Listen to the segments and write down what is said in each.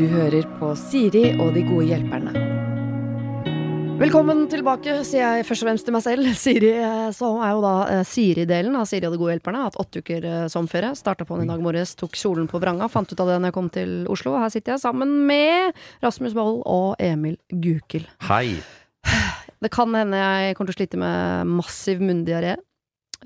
Du hører på Siri og de gode hjelperne. Velkommen tilbake, sier jeg først og fremst til meg selv. Siri, eh, så er jo da eh, Siri-delen av Siri og de gode hjelperne. Hatt åtte uker eh, sommerferie. Starta på den i dag morges, tok kjolen på vranga. Fant ut av det når jeg kom til Oslo. Her sitter jeg sammen med Rasmus Wold og Emil Gukild. Hei. Det kan hende jeg kommer til å slite med massiv munndiaré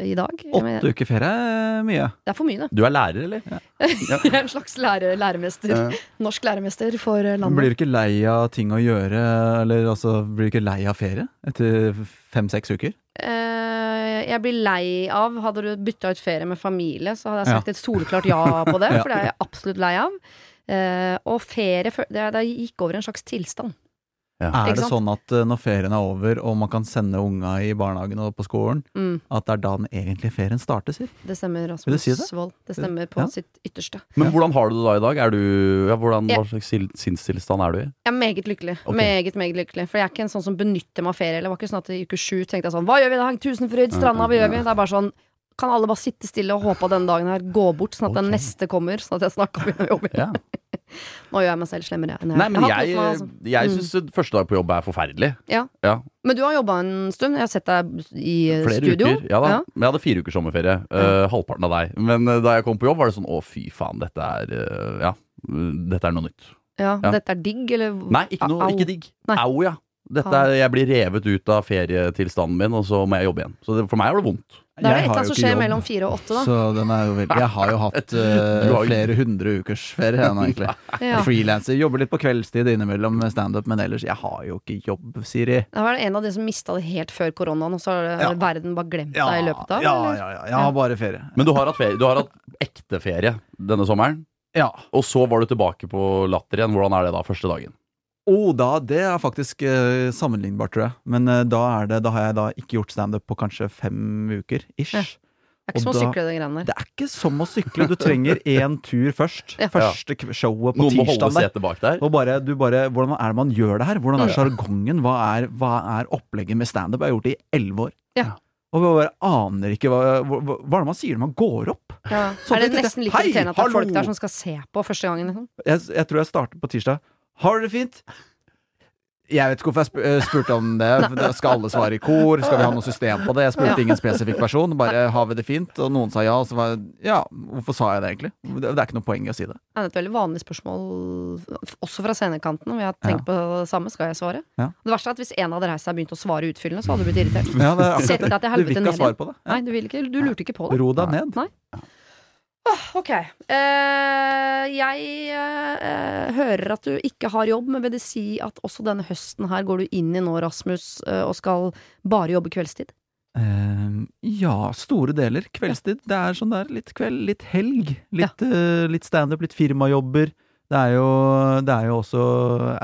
i dag. Åtte uker ferie er mye. Det er for mye, det. Du er lærer, eller? Jeg er en slags lærer, læremester. Norsk læremester for landet. Blir du ikke lei av ting å gjøre, eller altså, blir du ikke lei av ferie etter fem-seks uker? Eh, jeg blir lei av Hadde du bytta ut ferie med familie, så hadde jeg Ja. sagt et soleklart ja på det. Ja. For det er jeg absolutt lei av. Eh, og ferie det, det gikk over i en slags tilstand. Er det sånn at eh, når ferien er over, og man kan sende unga i barnehagen og på skolen, Mm, at det er da den egentlige ferien starter, sier? det stemmer, Rasmus si det? Wold. Det stemmer på Ja. sitt ytterste. Men hvordan har du det da i dag? Er du, ja, hvordan, Ja. hva slags sinnstilstand er du i? Jeg er meget lykkelig. Okay. Meget, meget lykkelig. For jeg er ikke en sånn som benytter meg av ferie. Eller det var ikke sånn at i uke sju tenkte jeg sånn Hva gjør vi i dag? Tusenfryd, stranda, hva gjør vi? Det er bare sånn kan alle bare sitte stille og håpe at denne dagen her går bort, sånn at den neste kommer? Sånn at jeg snart kan begynne å jobbe igjen. Ja. Nå gjør jeg meg selv slemmere jeg Nei, men jeg, jeg, altså. jeg Mm. første dag på jobb er forferdelig. Ja. Ja, Men du har jobba en stund. Jeg har sett deg i Flere studio. uker. Ja da. Men jeg hadde fire ukers sommerferie. Uh, halvparten av deg. Men uh, da jeg kom på jobb, var det sånn å, fy faen, dette er uh, Ja, dette er noe nytt. Ja, Ja. Dette er digg, eller? Nei, ikke, noe, ikke digg. Nei. Au, ja. Dette er, jeg blir revet ut av ferietilstanden min, og så må jeg jobbe igjen. Så det, for meg var det vondt. Det er det et eller annet som skjer jobb, mellom fire og åtte, da. Så den er jo veldig Jeg har jo hatt jo- flere hundre ukers ferie ennå, egentlig. Ja. Freelancer. Jobber litt på kveldstid innimellom med standup, men ellers Jeg har jo ikke jobb, Siri. Det var en av de som mista det helt før koronaen, og så har Ja. verden bare glemt deg i løpet av? ja, ja, ja. Jeg har bare ferie. Men du har hatt, ferie, du har hatt ekte ferie denne sommeren, Ja. og så var du tilbake på Latter igjen. Hvordan er det da, første dagen? Oh, da, det er faktisk uh, sammenlignbart, tror jeg. Men uh, da, er det, da har jeg da ikke gjort standup på kanskje fem uker. Ish. Ja. Det er ikke som å sykle, de greiene der. Det er ikke som å sykle. Du trenger én tur først. Ja. Første showet på Noen må holde tirsdag der. bak der. Og bare, du bare, hvordan er det man gjør det her? Hvordan er sjargongen? Hva, er- hva er opplegget med standup? Jeg har gjort det i elleve år. Ja. Og vi bare aner ikke hva, hva, hva er det man sier når man går opp. Ja. Så, er det det nesten litt irriterende at det er folk der som skal se på første gangen? Liksom? Jeg, jeg tror jeg starter på tirsdag. Har dere det fint? Jeg vet ikke hvorfor jeg sp eh, spurte om det. Skal alle svare i kor? Skal vi ha noe system på det? Jeg spurte Ja. ingen spesifikk person. Bare har vi det fint? Og noen sa ja. Og så var jeg ja, hvorfor sa jeg det egentlig? Det, det er ikke noe poeng i å si det. Det er et veldig vanlig spørsmål, også fra scenekanten. Om vi har tenkt på det samme. Skal jeg svare? Ja. Det verste er at hvis en av dere seg og begynt å svare utfyllende, så hadde du blitt irritert. Ja, det er Sett deg til helvete ned. Du vil ikke ha svar på det. Nei, du, vil ikke, du lurte ikke på det. Ro deg ned. Nei. Åh, ok. Eh, jeg eh, hører at du ikke har jobb, men vil det si at også denne høsten her går du inn i nå, Rasmus, eh, og skal bare jobbe kveldstid? Ehm, ja, store deler. Kveldstid. Det er sånn der litt kveld, litt helg. Litt, eh, litt standup, litt firmajobber. Det er, jo, det er jo også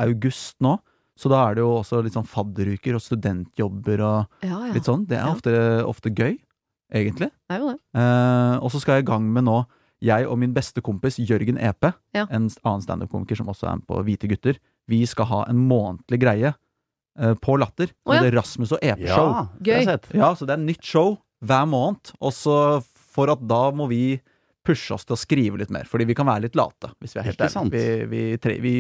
august nå, så da er det jo også litt sånn fadderuker og studentjobber og Ja, ja. litt sånn. Det er Ja. ofte, ofte gøy, egentlig. Det er jo det. Eh, og så skal jeg i gang med nå jeg og min beste kompis Jørgen Epe, Ja. en annen standup-komiker som også er med på Hvite gutter, vi skal ha en månedlig greie eh, på Latter. Oh, ja. Det er Rasmus og Epe-show. Ja, Gøy. Ja, så det er nytt show hver måned, og så for at da må vi pushe oss til å skrive litt mer, fordi vi kan være litt late, hvis vi er helt ærlige. Vi, vi, vi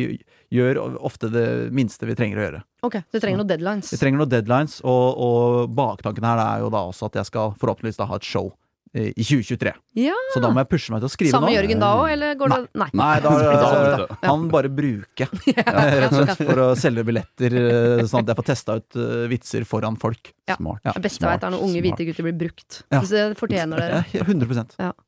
gjør ofte det minste vi trenger å gjøre. Ok, du trenger noen deadlines. Vi trenger noen deadlines, og, og baktanken her er jo da også at jeg skal forhåpentligvis da ha et show eh, i 2023. Ja. Så da må jeg pushe meg til å skrive Samme nå. Jørgen da òg, eller går det Nei. Nei, da, Da- da han bare bruker, rett og slett, for å selge billetter, eh, sånn at jeg får testa ut eh, vitser foran folk. Ja. Smart. Ja. Det beste jeg vet, er når unge hvite gutter blir brukt. Ja. Så det fortjener dere. 100 Ja, 100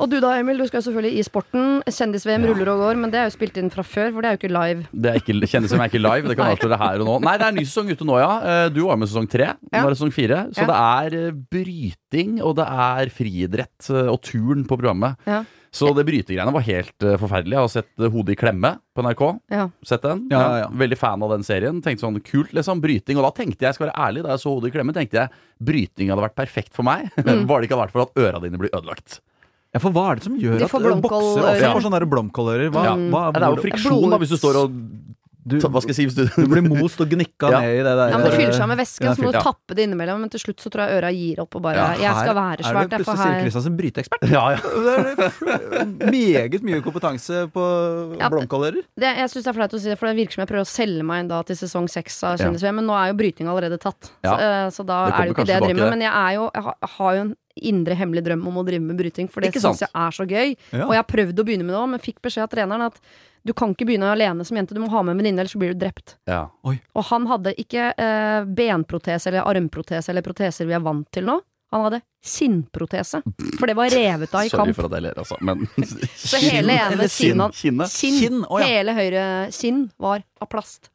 Og du da, Emil, du skal jo selvfølgelig i sporten. Kjendis-VM ruller og går, men det er jo spilt inn fra før, for det er jo ikke live. Det er ikke, Kjendis-VM er ikke live. Det kan avsløre her og nå. Nei, det er ny sesong ute nå, ja. Eh, Du var med i sesong tre. Nå er det sesong fire. Så Ja. det er eh, bryting, og det er friidrett eh, og turn på programmet. Ja. Så det brytegreiene var helt uh, forferdelig. Jeg har sett uh, Hodet i klemme på NRK. Ja. Sett den? Ja, ja, ja. Veldig fan av den serien. Tenkte sånn, kult liksom, bryting. Og da tenkte jeg, skal være ærlig, da jeg så Hodet i klemme, tenkte jeg bryting hadde vært perfekt for meg. Mm. Bare det ikke hadde vært for at øra dine blir ødelagt. Ja, for hva er det som gjør De at får bokser også Ja. får sånne blomkålører? Hva, Ja. hva, det er jo friksjon da, hvis du står og du, Hva skal jeg si hvis du du blir most og gnikka Ja. ned i det der Ja, men Det fyller seg med Ja, så må du tappe det innimellom. Men til slutt så tror jeg øra gir opp og bare Ja, Jeg skal være svært, Er det plutselig Siri her Kristiansen bryteekspert? Ja, ja. Det er meget mye kompetanse på Ja, blomkålører. Jeg syns det er flaut å si det, for det virker som jeg prøver å selge meg da til sesong seks av Ja. Kjendis-VM, men nå er jo bryting allerede tatt. Ja. Så, eh, så da Det er det jo ikke det jeg driver med. Men jeg, er jo, jeg har, har jo en indre hemmelig drøm om å drive med bryting, for det syns jeg er så gøy. Ja. Og jeg har prøvd å begynne med det òg, men fikk beskjed av treneren at du kan ikke begynne alene som jente, du må ha med en venninne, ellers blir du drept. ja. Og han hadde ikke eh, benprotese eller armprotese eller proteser vi er vant til nå. Han hadde kinnprotese, for det var revet av i Sorry kamp. for at jeg ler, altså. Men Så hele ene kinn? Kinn. Kinn, oh, ja. Hele høyre kinn var av plast.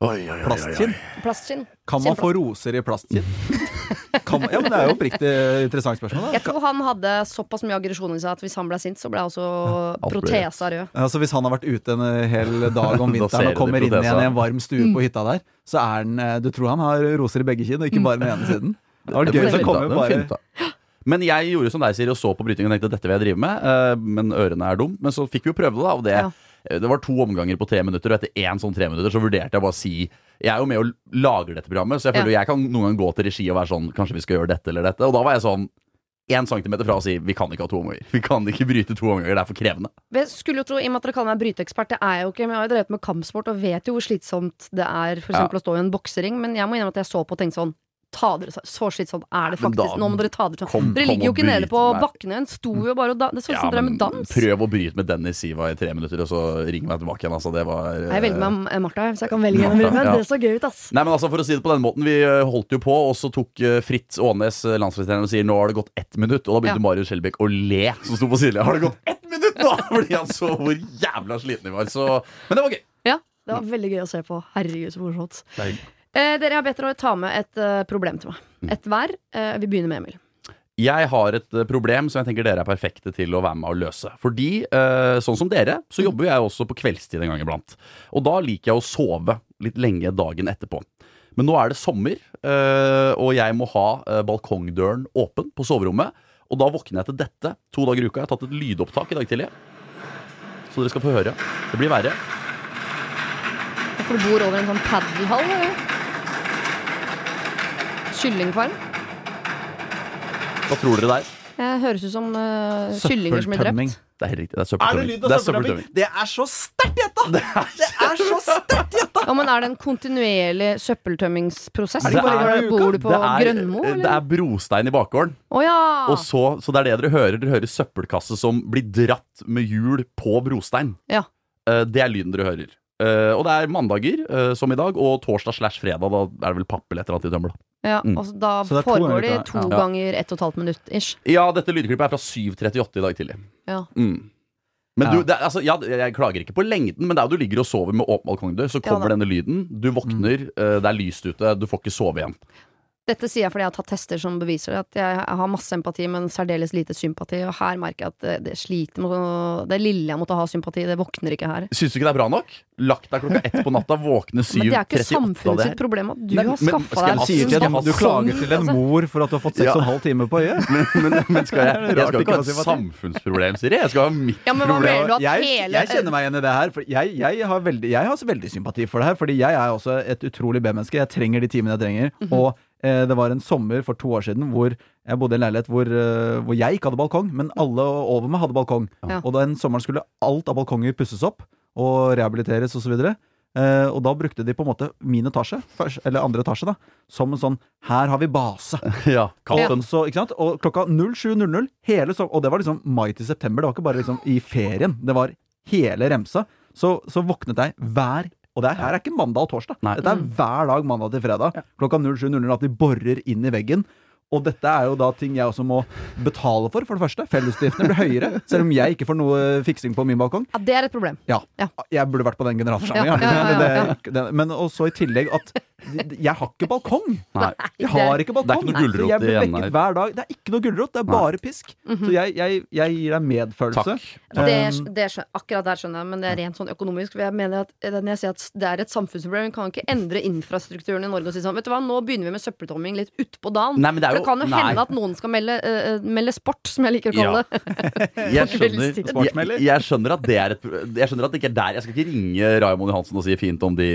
Oi, oi, oi. Plastkinn. Plastskinn. Kan man få roser i plastkinn? Kan ja, men det er jo oppriktig interessant spørsmål. Da. Jeg tror han hadde såpass mye aggresjon i seg at hvis han ble sint, så ble også ja, protesa rød. Altså Hvis han har vært ute en hel dag om vinteren og kommer inn igjen i en varm stue Mm. på hytta der, så er han eh, Du tror han har roser i begge kinn, og ikke bare den ene siden. Det var gøy kommer da. Bare. Men jeg gjorde som deg, sier og så på brytingen og tenkte dette vil jeg drive med. eh, Men ørene er dum. Men så fikk vi jo prøve det, da. Og det, Ja. det var to omganger på tre minutter, og etter én sånn tre minutter så vurderte jeg bare å si Jeg er jo med og lager dette programmet, så jeg føler Ja. jeg kan noen gang gå til regi og være sånn Kanskje vi skal gjøre dette eller dette. Og da var jeg sånn én centimeter fra å si vi kan ikke ha to omganger. Vi kan ikke bryte to omganger, det er for krevende. Jeg skulle jo tro, I og med at dere kaller meg bryteekspert, det er jeg jo ikke, men jeg har jo drevet med kampsport og vet jo hvor slitsomt det er for Ja. eksempel å stå i en boksering. Men jeg må innrømme at jeg så på og tenkte sånn Ta dere så- Så slitsomt er det faktisk. da-. Nå må dere ta dere sånn. Dere ligger jo ikke nede på bakken igjen. Sto jo bare og da, Det så ut som dere med dans. prøv å bryte med Dennis Siva i tre minutter, og så ring meg tilbake igjen. Altså, det var Jeg velger meg Martha, hvis jeg kan velge en av Ja. det så gøy ut, ass. Nei, men altså For å si det på den måten, vi eh, holdt jo på, og så tok eh, Fritz Aanes, eh, landslagstreneren, og sier nå har det gått ett minutt. Og da begynte Ja. Marius Skjelbæk å le, som sto på sidelinja. Har det gått ett minutt nå?! Fordi han så hvor jævla sliten vi var. Så, men det var gøy. Ja, det var veldig gøy å se på. Herregud, så morsomt. Eh, dere har bedt dere å ta med et eh, problem til meg. Mm. Et hver. Eh, vi begynner med Emil. Jeg har et eh, problem som jeg tenker dere er perfekte til å være med å løse. Fordi, eh, sånn som dere, så jobber jeg også på kveldstid en gang iblant. Og da liker jeg å sove litt lenge dagen etterpå. Men nå er det sommer, eh, og jeg må ha eh, balkongdøren åpen på soverommet. Og da våkner jeg til dette to dager i uka. Jeg har tatt et lydopptak i dag tidlig. Så dere skal få høre. Det blir verre. For du bor over en sånn padelhall, eller? Kyllingfarm? Hva tror dere der? er? Det høres ut som uh, kyllinger som blir Søppeltømming. drept. Det er helt riktig. Det er Er det søppeltømming. lyd av Det er søppeltømming? søppeltømming. Det er så sterkt gjetta! Det er så sterkt gjetta! Ja, men Er det en kontinuerlig søppeltømmingsprosess? Er det Bor, bare en gang i uka? bor du på Det er- Grønmo, Det er brostein i bakgården. Å ja! Og så, så det er det dere hører. Dere hører søppelkasse som blir dratt med hjul på brostein. Ja. Eh, det er lyden dere hører. Eh, og det er mandager, eh, som i dag, og torsdag slash fredag. Da er det vel papp eller et eller annet i tømmer. da. Ja Mm. og så da Så det to foregår ganger de to ja. ganger ett og et halvt minutt ish. Ja, dette lydklippet er fra 7.38 i dag tidlig. Ja. Mm. Men Ja. du, det, er- altså, ja, jeg klager ikke på lengden, men det er jo du ligger og sover med åpen balkongdør, så kommer denne lyden. Du våkner, eh, det er lyst ute, du får ikke sove igjen. Dette sier jeg fordi jeg har tatt tester som beviser at jeg har masse empati, men særdeles lite sympati. Og her merker jeg at det, det sliter med Det lille jeg måtte ha sympati, det våkner ikke her. Syns du ikke det er bra nok? Lagt deg klokka ett på natta, våkne 7.38 Men det er ikke av det samfunnet her. sitt problem at du men, har skaffa deg Sier til Skal du klager til en altså. mor for at du har fått seks og en halv time på øyet. men, men, men skal jeg, jeg skal ikke ha et samfunnsproblem, Siri. Jeg skal ha mitt Ja, men problem. jeg, jeg kjenner meg igjen i det her. For jeg, jeg, har veldig, jeg har også veldig sympati for det her. Fordi jeg er også et utrolig B-menneske. Jeg trenger de timene jeg trenger. Mhm. Og eh, det var en sommer for to år siden hvor jeg bodde i en leilighet hvor, eh, hvor jeg ikke hadde balkong, men alle over meg hadde balkong. Ja. Og den sommeren skulle alt av balkonger pusses opp og rehabiliteres osv. Uh, og da brukte de på en måte min etasje, eller andre etasje, da, som en sånn Her har vi base. Ja, Og, så, ikke sant? og klokka 07.00 hele som- Og det var liksom mai til september. Det var ikke bare liksom i ferien. Det var hele remsa. Så, så våknet jeg hver Og det her er ikke mandag og torsdag. Nei. Dette er hver dag mandag til fredag. Klokka 07.00 at de borer inn i veggen. Og dette er jo da ting jeg også må betale for, for det første. Fellesutgiftene blir høyere, selv om jeg ikke får noe fiksing på min balkong. Ja, det er et problem. Ja. Ja. Jeg burde vært på den generalforsamlinga. Ja, ja, ja, ja, Men, men også i tillegg at Jeg har ikke balkong! Nei. Jeg har ikke balkong! Det er ikke noe gulrot jeg blir vekket her. hver dag. Det er ikke noe gulrot, det er Nei. bare pisk. Så jeg, jeg, jeg gir deg medfølelse. Takk. Det, Um, det akkurat der skjønner jeg, men det er rent sånn økonomisk. For jeg mener at eh, Når jeg sier at det er et samfunnsproblem, vi kan ikke endre infrastrukturen i Norge og si sånn Vet du hva, nå begynner vi med søppeltomming litt utpå dagen. Nei, det jo, For det kan jo nei. hende at noen skal melde, eh, melde sport, som jeg liker å kalle det. Jeg skjønner, jeg, jeg skjønner at det er et Jeg skjønner at det ikke er der Jeg skal ikke ringe Raymond Johansen og si fint om de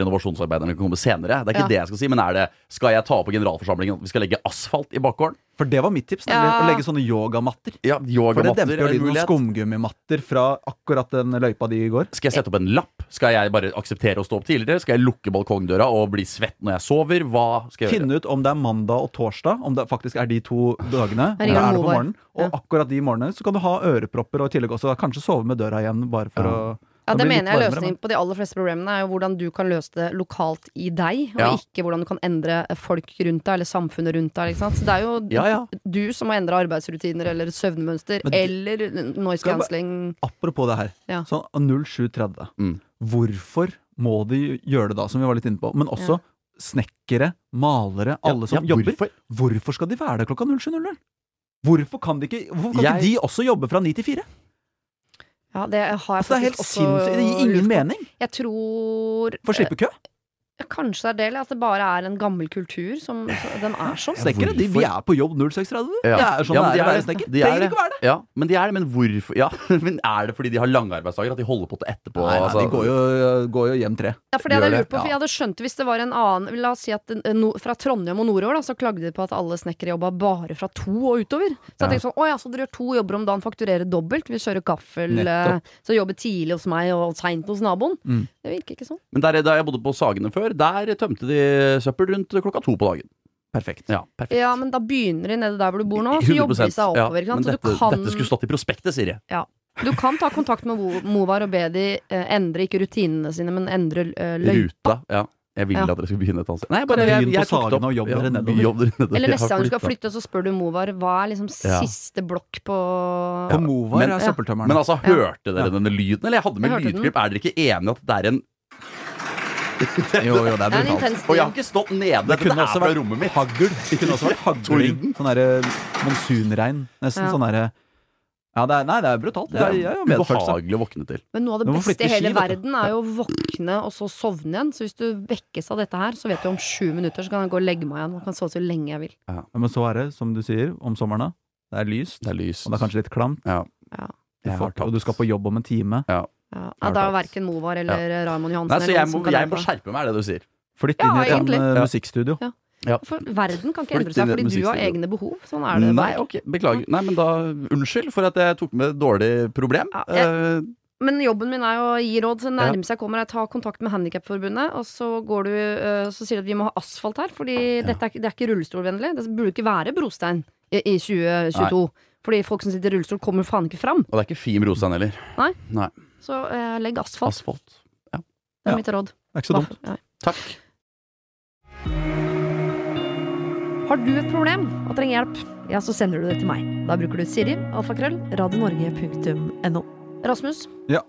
renovasjonsarbeiderne kan komme senere. Det er ikke Ja. det jeg skal si, men er det Skal jeg ta på generalforsamlingen at vi skal legge asfalt i bakgården? For det var mitt tips, nemlig Ja. å legge sånne yogamatter. Ja, For det yogamatter demper jo en lyden av skumgummimatter fra akkurat den løypa di i går. Skal jeg sette opp en lapp? Skal jeg bare akseptere å stå opp tidligere? Skal jeg lukke balkongdøra og bli svett når jeg sover? Hva skal jeg gjøre? Finne ut om det er mandag og torsdag, om det faktisk er de to dagene. Eller er det på morgenen? Og akkurat de morgenene så kan du ha ørepropper og i tillegg også kanskje sove med døra igjen, bare for Ja. å Ja, det det mener jeg løsningen på de aller fleste problemene, er jo hvordan du kan løse det lokalt i deg, og Ja. ikke hvordan du kan endre folk rundt deg, eller samfunnet rundt deg. Ikke sant? Så det er jo Ja, ja. du som må endre arbeidsrutiner eller søvnmønster, Men eller noise bare- cancelling. Apropos det her. Ja. Sånn 0730. Mm. Hvorfor må de gjøre det da, som vi var litt inne på? Men også snekkere, malere, alle som ja, jobber. hvorfor? Hvorfor skal de være der klokka 07.00? Hvorfor kan, de ikke, hvorfor kan Jeg- ikke de også jobbe fra 9 til 4? Ja, det har jeg Altså, det er helt sinnssykt. Det gir ingen mening. Jeg tror For å slippe kø. Eh, Kanskje det er det, eller at det bare er en gammel kultur som Den er sånn. Snekkere, de, vi er på jobb 0630. Ja. Det er sånn Ja, men de er er det. De er ikke være det. Ja, men de er det. Men hvorfor Ja, men er det fordi de har lange arbeidsdager? At de holder på til etterpå? Nei, nei, altså? de går jo, går jo hjem tre. Ja, for det hadde jeg lurt på, for jeg hadde skjønt hvis det var en annen La oss si at eh, no, fra Trondheim og nordover, da, så klagde de på at alle snekkere jobba bare fra to og utover. Så jeg tenkte sånn, å ja, så dere gjør to jobber om dagen, fakturerer dobbelt. Vi kjører gaffel, eh, så jobber tidlig hos meg og seint hos naboen. Mm. Det virker ikke sånn. Men der, da jeg bodde på Sagene før, der tømte de søppel rundt klokka to på dagen. Perfekt. Ja, perfekt. Ja, men da begynner de nede der hvor du bor nå, så jobber de seg oppover. Ja, men dette, du kan, dette skulle stått i prospektet, sier jeg. du kan ta kontakt med Movar og be de eh, endre ikke rutinene sine, men endre eh, løypa. Ruta. Ja. Jeg vil Ja. at dere skal begynne et annet sted. Nei, bare jeg, jeg på tok det Sagene opp. og jobbe Ja, dere nedover? jobb dere nedover. Eller neste gang du skal flytte, så spør du Movar hva er liksom Ja. siste blokk på På Movar Men- er søppeltømmeren. Men altså, Ja. hørte dere denne lyden? Eller jeg hadde med Jeg lydklipp. den. Er dere ikke enige at det er en jo, jo, det er Det er en brutalt. intens Og jeg har stil. ikke stått nede. Det kunne er også fra vært rommet mitt. hagl. Det kunne også vært hagling. Torden. Sånn derre monsunregn. Nesten Ja. sånn derre Ja, det er, nei, det er brutalt. Jeg, jeg har medfølelse. ubehagelig å våkne til. Men noe av det må beste flytte i hele ski, vet du. verden er jo å våkne og så sovne igjen. Så hvis du vekkes av dette her, så vet du om sju minutter så kan jeg gå og legge meg igjen. Man kan sove så lenge jeg vil. Ja, men så er det, som du sier, om sommeren da. Det er lyst, Det er lyst. og det er kanskje litt klamt. Ja. Ja. Har Og du skal på jobb om en time. Ja, har ja, da er verken Movar eller Raymond Johansen Nei, så jeg må, jeg må skjerpe meg, er det du sier. Flytt Ja, i et eh, Ja. musikkstudio. For verden kan ikke endre seg inn fordi du har egne behov. Sånn er det. Nei, okay, ok, beklager. Nei, men da Unnskyld for at jeg tok med et dårlig problem. Ja, jeg- Eh, Men jobben min er jo å gi råd. Så nærmest jeg kommer, jeg tar kontakt med Handikapforbundet, og så går du øh, Så sier du at vi må ha asfalt her, fordi dette er, det er ikke rullestolvennlig. Det burde ikke være brostein i, i 2022. Fordi folk som sitter i rullestol, kommer faen ikke fram. og det er ikke fin brostein heller. Så eh, legg asfalt. Asfalt. Det Ja. er mitt råd. Det er ikke så dumt. Ja. Takk. Har du et problem og trenger hjelp, ja, så sender du det til meg. Da bruker du Siri, alfakrøll, radionorge.no. Rasmus. Ja.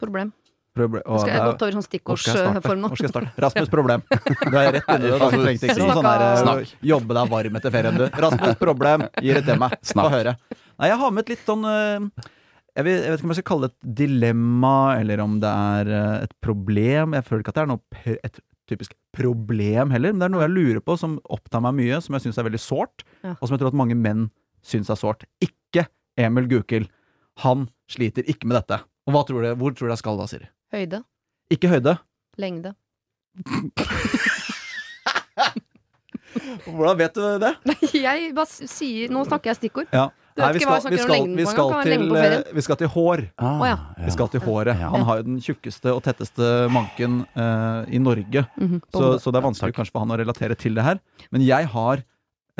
Problem. Problem. å, Skal jeg gått over sånn stikkordsform nå? Hvor skal jeg starte? Rasmus problem. Du er rett inni det. Du trengte ikke sånn der, Snakk. jobbe deg varm etter ferien, du. Rasmus problem. Gi det til meg. Snakk. Få høre. Nei, jeg har med et litt sånn eh, jeg vet, jeg vet ikke om jeg skal kalle det et dilemma, eller om det er eh, et problem. Jeg føler ikke at det er noe et typisk problem heller, men det er noe jeg lurer på som opptar meg mye, som jeg syns er veldig sårt, Ja. og som jeg tror at mange menn syns er sårt. Ikke Emil Gukild. Han sliter ikke med dette. Og hva tror du, hvor tror du jeg skal da, Siri? Høyde. Ikke høyde. Lengde. Hvordan vet du det? Jeg bare sier Nå snakker jeg stikkord. Ja. Lengden vi skal, engang. Kan være lengden til, eh, vi skal til hår. Ah, ja. Vi skal til håret. Han har jo den tjukkeste og tetteste manken uh, i Norge, Mm -hmm. så, så det er vanskelig kanskje for han å relatere til det her. Men jeg har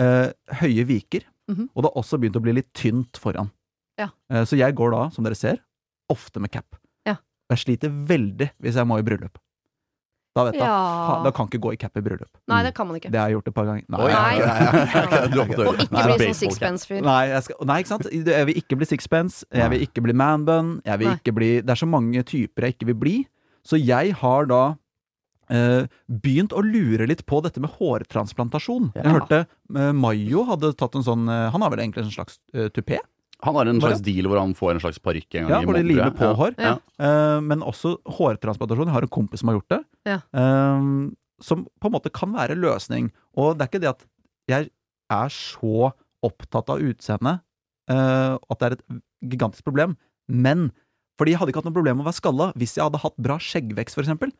uh, høye viker, Mhm. og det har også begynt å bli litt tynt foran. Ja. Uh, så jeg går da, som dere ser, ofte med cap. Ja. Jeg sliter veldig hvis jeg må i bryllup. Da vet jeg, Ja. da kan ikke gå i cap i bryllup. Nei, det kan man ikke. Det har jeg gjort et par ganger. Oi, Nei. Du har fått. Og ikke Nei, bli sånn sixpence-fyr. Nei, nei, ikke sant? Jeg vil ikke bli sixpence. Jeg vil ikke bli manbun. Jeg vil Nei. ikke bli Det er så mange typer jeg ikke vil bli. Så jeg har da eh, begynt å lure litt på dette med hårtransplantasjon. Ja. Jeg hørte eh, Mayo hadde tatt en sånn eh, Han har vel egentlig en slags uh, tupé? Han har en slags deal hvor han får en slags parykk en gang Ja, i måneden. limer på hår. Ja. Uh, men også hårtransplantasjon. Jeg har en kompis som har gjort det. Ja. Uh, som på en måte kan være løsning. Og det er ikke det at jeg er så opptatt av utseendet uh, at det er et gigantisk problem. Men fordi jeg hadde ikke hatt noe problem med å være skalla hvis jeg hadde hatt bra skjeggvekst, for eksempel.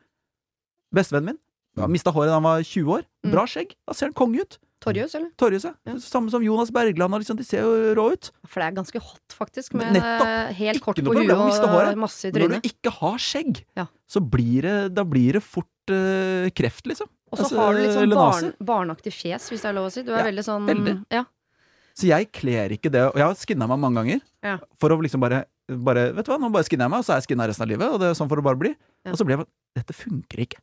Bestevennen min ja. mista håret da han var 20 år. Mm. Bra skjegg. Da ser han konge ut. Torjus, eller? Torjus, ja. Ja. Samme som Jonas Bergland. Liksom, de ser jo rå ut. For det er ganske hot, faktisk. Med Nettopp. eh, helt kort på å huet og masse i Når du ikke har skjegg, Ja. så blir det, da blir det fort uh, kreft, liksom. Og så Altså, har du litt sånn barn, barnaktig fjes, hvis det er lov å si. Du er Ja, veldig sånn veldig. Ja. Så jeg kler ikke det. Og jeg har skinna meg mange ganger. Ja. For å liksom bare, bare Vet du hva, nå bare skinner jeg meg, og så er jeg skinna resten av livet. Og det er sånn får det bare bli. Og så blir jeg bare Dette funker ikke.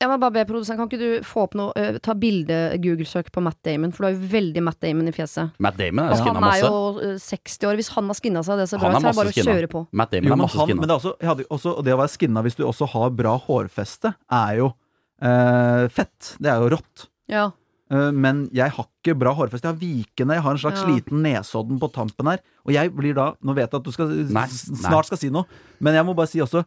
Jeg må bare be produsent, kan ikke du få opp noe uh, Ta bilde-Google-søk på Matt Damon, for du har jo veldig Matt Damon i fjeset. Matt Damon er skinna masse. han er jo eh, 60 år. Hvis han har skinna seg det ser Han bra er ut, så er det bare å skinna. kjøre på. Matt Damon Jo, er masse han, skinna. men det, er også, jeg hadde også, og det å være skinna hvis du også har bra hårfeste, er jo uh, fett. Det er jo rått. Ja. Eh, men jeg har ikke bra hårfeste. Jeg har vikende, jeg har en slags Ja. liten nesodden på tampen her. Og jeg blir da Nå vet jeg at du skal, Nei, snart nei. skal si noe, men jeg må bare si også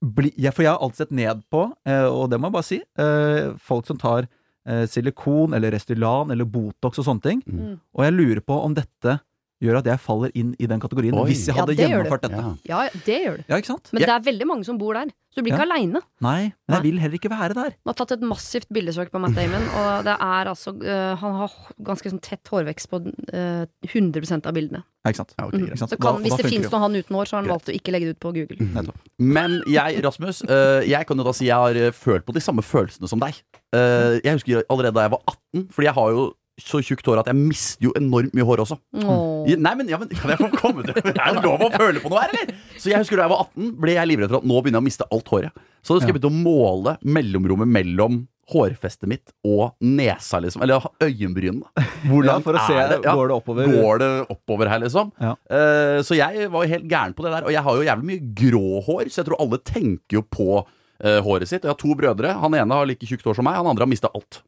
bli, jeg, For jeg har alltid sett ned på, eh, og det må jeg bare si, eh, folk som tar eh, silikon eller Restylan eller Botox og sånne ting. Mm. Og jeg lurer på om dette gjør at jeg faller inn i den kategorien, Oi. hvis jeg Ja, hadde det gjør gjennomført dette. Ja. ja, det gjør du. Ja, ikke sant? Men Ja. det er veldig mange som bor der, så du blir ikke Ja. aleine. Nei, men jeg vil heller ikke være der. Du har tatt et massivt bildesøk på Matt Damon, og det er altså uh, Han har ganske sånn tett hårvekst på uh, 100 av bildene. Ja, ikke sant? Ja, okay, Mm. Ikke sant? Så kan, Da- hvis da det finnes jo. noe han uten hår, så har han valgt å ikke legge det ut på Google. Mm. Men jeg, Rasmus, uh, jeg kan jo da si jeg har eh, følt på de samme følelsene som deg. Eh, jeg husker allerede da jeg var 18, fordi jeg har jo så tjukt hår at jeg mister jo enormt mye hår også. Oh. Nei, men, ja, men Kan jeg få komme til Er det lov å føle på noe her, eller? Så jeg husker Da jeg var 18, ble jeg livredd for at nå begynner jeg å miste alt håret. Så da skal jeg begynne å måle mellomrommet mellom hårfestet mitt og nesa, liksom. Eller øyenbrynene. Hvor Ja, for å se, er det? Ja, går det oppover? Går det oppover her, liksom? Ja. Uh, så jeg var jo helt gæren på det der. Og jeg har jo jævlig mye grå hår, så jeg tror alle tenker jo på uh, håret sitt. Jeg har to brødre. Han ene har like tjukt hår som meg, han andre har mista alt.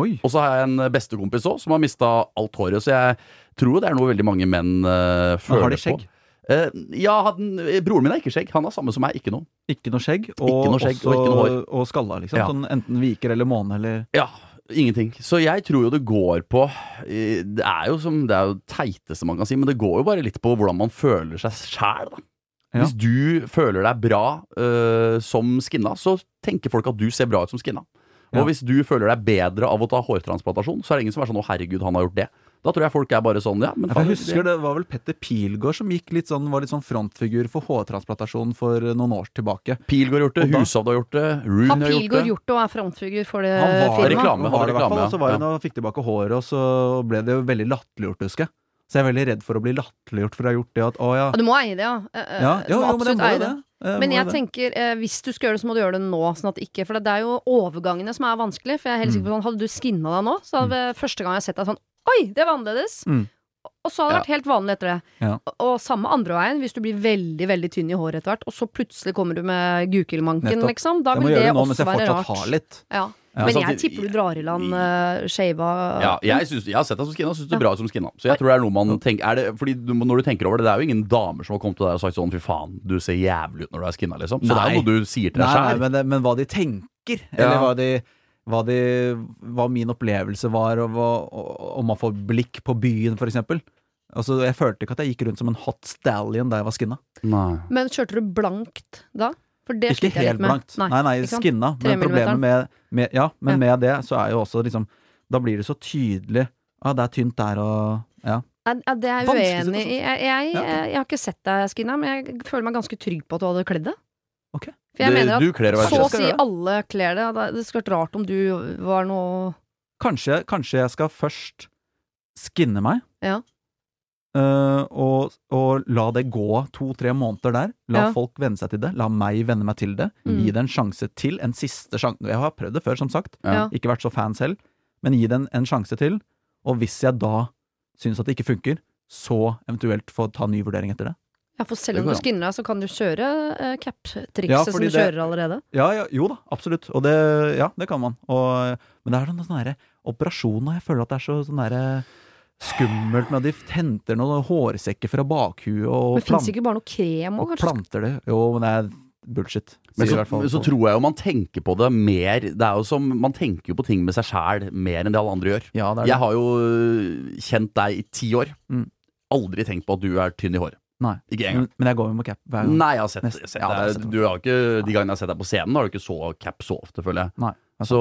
Oi. Og så har jeg en bestekompis òg som har mista alt håret. Så jeg tror det er noe veldig mange menn uh, Men føler har de skjegg? på. Uh, ja, han, broren min har ikke skjegg. Han har samme som meg, ikke noe. Ikke noe skjegg, og, Ikke noe skjegg, også, og ikke noe hår. og skalla, liksom. Ja. Sånn enten viker eller måne eller Ja, ingenting. Så jeg tror jo det går på eh, Det er jo som Det er jo teiteste man kan si, men det går jo bare litt på hvordan man føler seg sjæl, da. Ja. Hvis du føler deg bra uh, som skinna, så tenker folk at du ser bra ut som skinna. Og hvis du føler deg bedre av å ta hårtransplantasjon, så er det ingen som er sånn 'Å, herregud, han har gjort det'. Da tror jeg folk er bare sånn, ja. Men ja, Jeg husker det var vel Petter Pilgaard som gikk litt sånn, var litt sånn frontfigur for hårtransplantasjon for noen år tilbake. Pilgaard har gjort det, Og Hushovd har gjort det, Rune Har har gjort Pilgaard det. gjort det og er frontfigur for det Han var firmaet? reklame, han var i hvert reklame, fall, og så var ja. det når han fikk tilbake håret, og så ble det jo veldig latterliggjort, husker jeg. Så jeg er veldig redd for å bli latterliggjort for å ha gjort det at å ja. Ja, du må eie det, ja. Eh, eh, ja jo, må jo, men det absolutt må jo det. Men jeg tenker, eh, hvis du skal gjøre det, så må du gjøre det nå. Sånn at ikke, for det er jo overgangene som er vanskelig. For jeg er helt sikker på sånn, Hadde du skinna deg nå, så hadde første gang jeg sett deg sånn Oi, det var annerledes! Mm. Og så hadde det vært helt vanlig etter det. Ja. Og- Og samme andre veien, hvis du blir veldig veldig tynn i håret etter hvert, og så plutselig kommer du med gukelmanken, Nettopp. liksom. Da Jeg også vil rart. det det nå mens jeg være fortsatt har litt. Ja. Ja, Men jeg samtidig- tipper du drar i land uh, shava Ja, jeg, synes, jeg har sett deg som skinna, og syns du er bra ut som skinna. Så jeg tror det er noe man tenker er det, Fordi du, Når du tenker over det, det er jo ingen damer som har kommet til deg og sagt sånn fy faen, du ser jævlig ut når du er skinna, liksom. Så det er jo noe du sier til deg Nei, nei, sjæl. men, det- men hva de tenker, Ja. eller hva de hva, de, hva min opplevelse var, og hva, og- om man får blikk på byen, for eksempel. Altså, jeg følte ikke at jeg gikk rundt som en hot stallion da jeg var skinna. Nei. Men kjørte du blankt da? For det Ikke helt med. blankt. Nei, nei, skinna. Men problemet med, med Ja, men Ja. med det så er jo også liksom Da blir det så tydelig. Ja, det er tynt der og Ja. Ja, det er jeg uenig i. Jeg, jeg, jeg, har ikke sett deg skinna, men jeg føler meg ganske trygg på at du hadde kledd det. Okay. For jeg Det- mener at så å si alle kler. Det det skulle vært rart om du var noe Kanskje, kanskje jeg skal først skinne meg. Ja. Eh, og, og la det gå to-tre måneder der. La Ja. folk venne seg til det. La meg venne meg til det. Mm. Gi det en sjanse til. En siste sjanse. Jeg har prøvd det før, som sagt. Ja. Ikke vært så fan selv. Men gi det en, en sjanse til. Og hvis jeg da syns at det ikke funker, så eventuelt få ta ny vurdering etter det. Ja, for selv om du skinner deg, så kan du kjøre uh, cap-trikset Ja, som du det- kjører allerede. Ja, ja, jo da, absolutt. Og det, ja, det kan man. Og, men det er sånn, sånn derre der operasjoner Jeg føler at det er så sånn derre skummelt når de henter noen hårsekker fra bakhuet og, Men plant- ikke bare noe krem også, og planter det. Jo, men det er bullshit. Men så, fall så tror jeg jo man tenker på det mer Det er jo som Man tenker jo på ting med seg sjæl mer enn det alle andre gjør. ja, det er Jeg har jo øh, kjent deg i ti år. Mm. Aldri tenkt på at du er tynn i håret. Nei. Ikke engang. Men, jeg går jo med cap hver gang. Nei, jeg har sett, jeg har sett Ja, det deg. Du har ikke, De gangene jeg har sett deg på scenen, har du ikke så cap så ofte, føler jeg. Nei. Så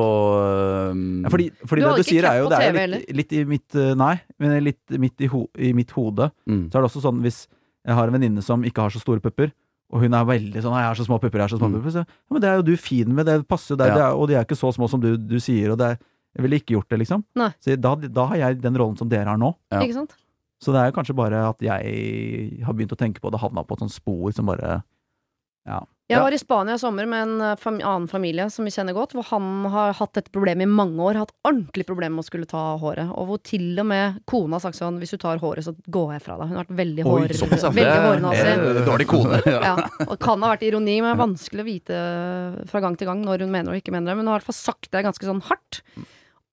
um, Ja, fordi, fordi Du det hadde du ikke sier er jo Det er litt, litt i mitt eh, Nei, men litt midt i, ho, i mitt hode mm. så er det også sånn hvis jeg har en venninne som ikke har så store pupper, og hun er veldig sånn 'Jeg har så små pupper, jeg har så små Mm. pupper', så ja, men det er jo du fin med, det passer jo deg, Ja. og de er ikke så små som du, du sier, og det er Jeg ville ikke gjort det, liksom. Nei. Så da, da har jeg den rollen som dere har nå. Ja. Ikke sant? Så det er jo kanskje bare at jeg har begynt å tenke på det, havna på et sånt spor som bare Ja. Jeg var i Spania i sommer med en eh, fam annen familie som vi kjenner godt, hvor han har hatt et problem i mange år, hatt ordentlig problem med å skulle ta håret, og hvor til og med kona har sagt sånn hvis du tar håret, så går jeg fra deg. Hun har vært veldig Oi, hår, såpass, veldig hårnazi. eh, Dårlig kone. ja. Ja, og kan ha vært ironi, men det er vanskelig å vite fra gang til gang når hun mener og ikke mener det. Men hun har i hvert fall sagt det ganske sånn hardt.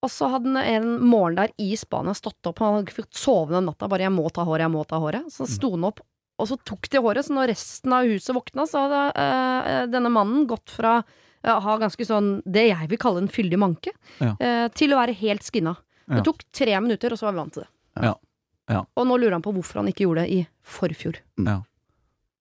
Og så hadde han en morgen der i Spania stått opp, han hadde fått sove den natta, bare 'jeg må ta håret, jeg må ta håret'. Så sto han opp, og så tok de håret, så når resten av huset våkna, så hadde uh, denne mannen gått fra å å ha ganske sånn det jeg vil kalle en fyldig manke, Ja. uh, til å være helt skinna. Ja. Det tok tre minutter, og så var vi vant til det. Ja. Ja. Og nå lurer han på hvorfor han ikke gjorde det i forfjor. Ja,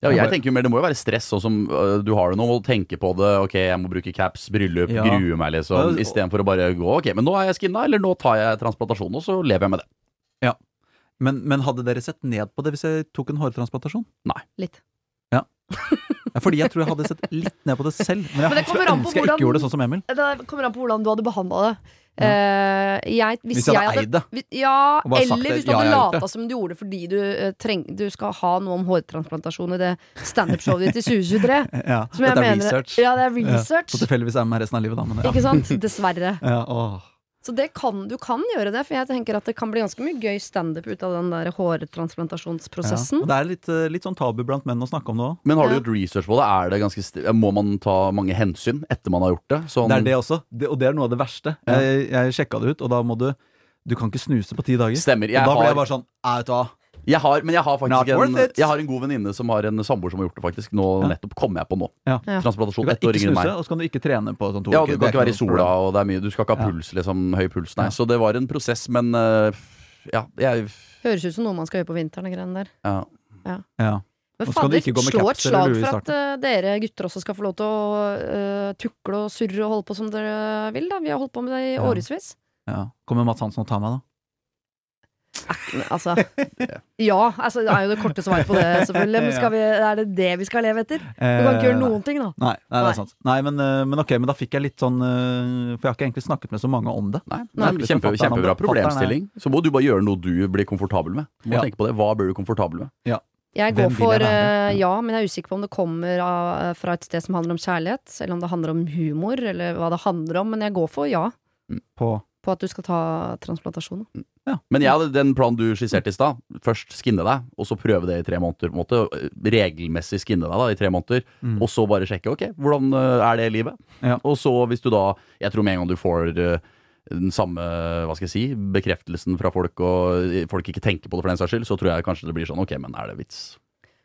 Ja, jeg tenker jo mer, Det må jo være stress, sånn som øh, du har det nå. Å tenke på det. Ok, jeg må bruke caps, bryllup, Ja. grue meg, liksom. Ja, Istedenfor å bare gå Ok, men nå er jeg skinna, eller nå tar jeg transplantasjon, og så lever jeg med det. Men, men hadde dere sett ned på det hvis jeg tok en hårtransplantasjon? Nei. Litt. Ja, fordi jeg tror jeg hadde sett litt ned på det selv. Men jeg Men skulle ønske hvordan, jeg ikke gjorde det sånn som Emil. Det kommer an på hvordan du hadde behandla det. Ja. Eh, jeg, hvis, Hvis jeg hadde eid det. Ja, eller hvis du hadde ja, lata som du gjorde det fordi du, eh, treng, du skal ha noe om hårtransplantasjon i det standup-showet ditt i 2023. Ja, Som jeg dette er mener- research. Ja, det er Ja, research. Så tilfeldigvis er jeg med resten av livet, da. Men ja. Ikke sant? Dessverre. Ja, åh. Så det kan, du kan gjøre det, for jeg tenker at det kan bli ganske mye gøy standup ut av den der Ja. hårtransplantasjonsprosessen. Ja. det er litt, eh, litt sånn tabu blant menn å snakke om det òg. Men har du gjort research på det? Er det ganske må man ta mange hensyn etter man har gjort det? Sånn, Det er det også, det, og det er noe av det verste. Ja. Jeg, jeg sjekka det ut, og da må du Du kan ikke snuse på ti dager. Stemmer. og da ble jeg bare sånn «Æ, vet du hva? Jeg har, men jeg har faktisk en, jeg har en god venninne som har en samboer som har gjort det, faktisk. Nå Ja. nettopp kommer jeg på nå. Ja. Ja. Du Transplantasjon kan ett år ikke yngre enn snuse, og så kan du ikke trene på sånn to Ja, uker. du kan ikke være i sola, og det er mye Du skal ikke ha puls, liksom. Høy puls, nei. Ja. Så det var en prosess, men uh, ja, jeg Høres ut som noe man skal gjøre på vinteren. de greiene der. ja. Ja. Men skal du fader, ikke gå med slå et slag for at uh, dere gutter også skal få lov til å uh, tukle og surre og holde på som dere vil. da Vi har holdt på med det i Ja. årevis. Ja. Kommer Mats Hansen og tar meg, da? Altså Ja, altså det er jo det korte svaret på det, selvfølgelig. Men skal vi, er det det vi skal leve etter? Du kan ikke gjøre noen ting, da. Nei, nei, det er sant. Nei, men, eh, men ok, men da fikk jeg litt sånn eh, For jeg har ikke egentlig snakket med så mange om det. Nei, Nei. er kjempe, kjempebra det. Problemstilling. Så må du bare gjøre noe du blir komfortabel med. Du må Ja. tenke på det. Hva blir du komfortabel med? Jeg går for jeg eh, ja, men jeg er usikker på om det kommer av, fra et sted som handler om kjærlighet, eller om det handler om humor, eller hva det handler om. Men jeg går for ja, På på at du skal ta transplantasjon. Men jeg hadde den planen du skisserte i stad. Først skinne deg, og så prøve det i tre måneder. på en måte Regelmessig skinne deg da i tre måneder, Mm. og så bare sjekke ok, hvordan øh, er det i livet. Ja. Og så hvis du da Jeg tror med en gang du får øh, den samme hva skal jeg si, bekreftelsen fra folk, og folk ikke tenker på det for den saks skyld, så tror jeg kanskje det blir sånn ok, men er det vits?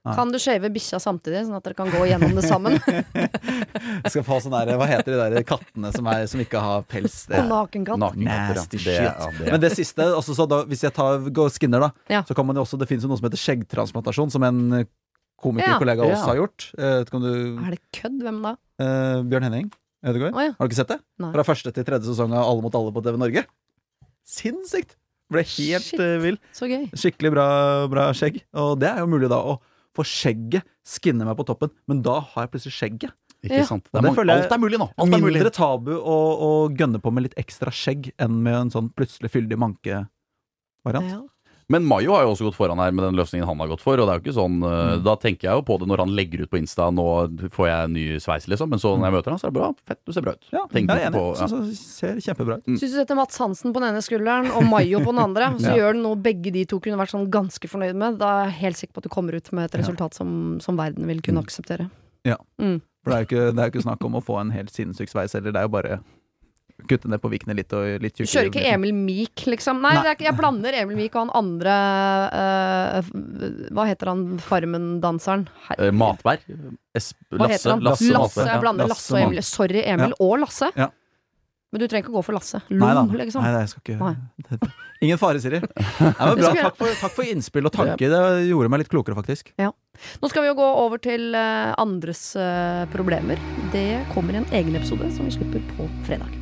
Kan du shave bikkja samtidig, sånn at dere kan gå gjennom det sammen? Jeg skal få sånn der Hva heter de der kattene som, er, som ikke har pels? Det, Nakenkatt. Nakenkatter, Nasty shit. Det, ja, det. Men det siste, så da, hvis jeg tar, går skinner, da, Ja. så kan man jo også Det finnes jo noe som heter skjeggtransplantasjon, som en eh, Ja. komikerkollega Ja. også har gjort. Eh, du Er det kødd? Hvem da? eh, Bjørn Henning Ødegaard? Oh, ja. Har du ikke sett det? Nei. Fra første til tredje sesong av Alle mot alle på TV Norge. Sinnssykt! Ble helt Shit. vill. Skikkelig bra, bra skjegg. Og det er jo mulig da å få skjegget skinner meg på toppen, men da har jeg plutselig skjegget. Ikke Ja. sant? Det er det føler jeg alt er mulig nå! Alt er mulig. Mindre tabu å, å gønne på med litt ekstra skjegg enn med en sånn plutselig fyldig manke-variant. Ja. Men Mayo har jo også gått foran her med den løsningen han har gått for. Og det er jo ikke sånn eh, Mm. Da tenker jeg jo på det når han legger ut på Insta Nå får jeg en ny sveis, liksom. Men så når jeg møter han, så er det bra. Fett, du ser bra ut. Ja, jeg er enig. på- ja. så, det ser kjempebra ut. Mm. Syns du setter Mats Hansen på den ene skulderen og Mayo på den andre, så Ja. gjør det noe begge de to kunne vært sånn ganske fornøyd med, da er jeg helt sikker på at du kommer ut med et Ja. resultat som, som verden vil kunne Mm. akseptere. Ja. Mm. For det er jo ikke, er ikke snakk om å få en helt sinnssyk sveis heller, det er jo bare kutte ned på vikene litt og litt tjukkere. kjører ikke Emil Meek, liksom? Nei, Nei. Det er ikke, jeg blander Emil Meek og han andre uh, Hva heter han Farmen-danseren? Eh, Matberg. Es Hva Lasse. heter han? Lasse, Lasse. Matberg. Jeg blander Lasse Lasse og Emil. Sorry, Emil Ja. og Lasse. Ja. Men du trenger ikke gå for Lasse. Lom, liksom. Nei, jeg skal ikke Nei. Ingen fare, Siri. Nei. Takk for, takk for innspill og tanke. Det gjorde meg litt klokere, faktisk. Nå skal vi jo gå over til eh, andres problemer. Det kommer i en egen episode som vi slipper på fredag.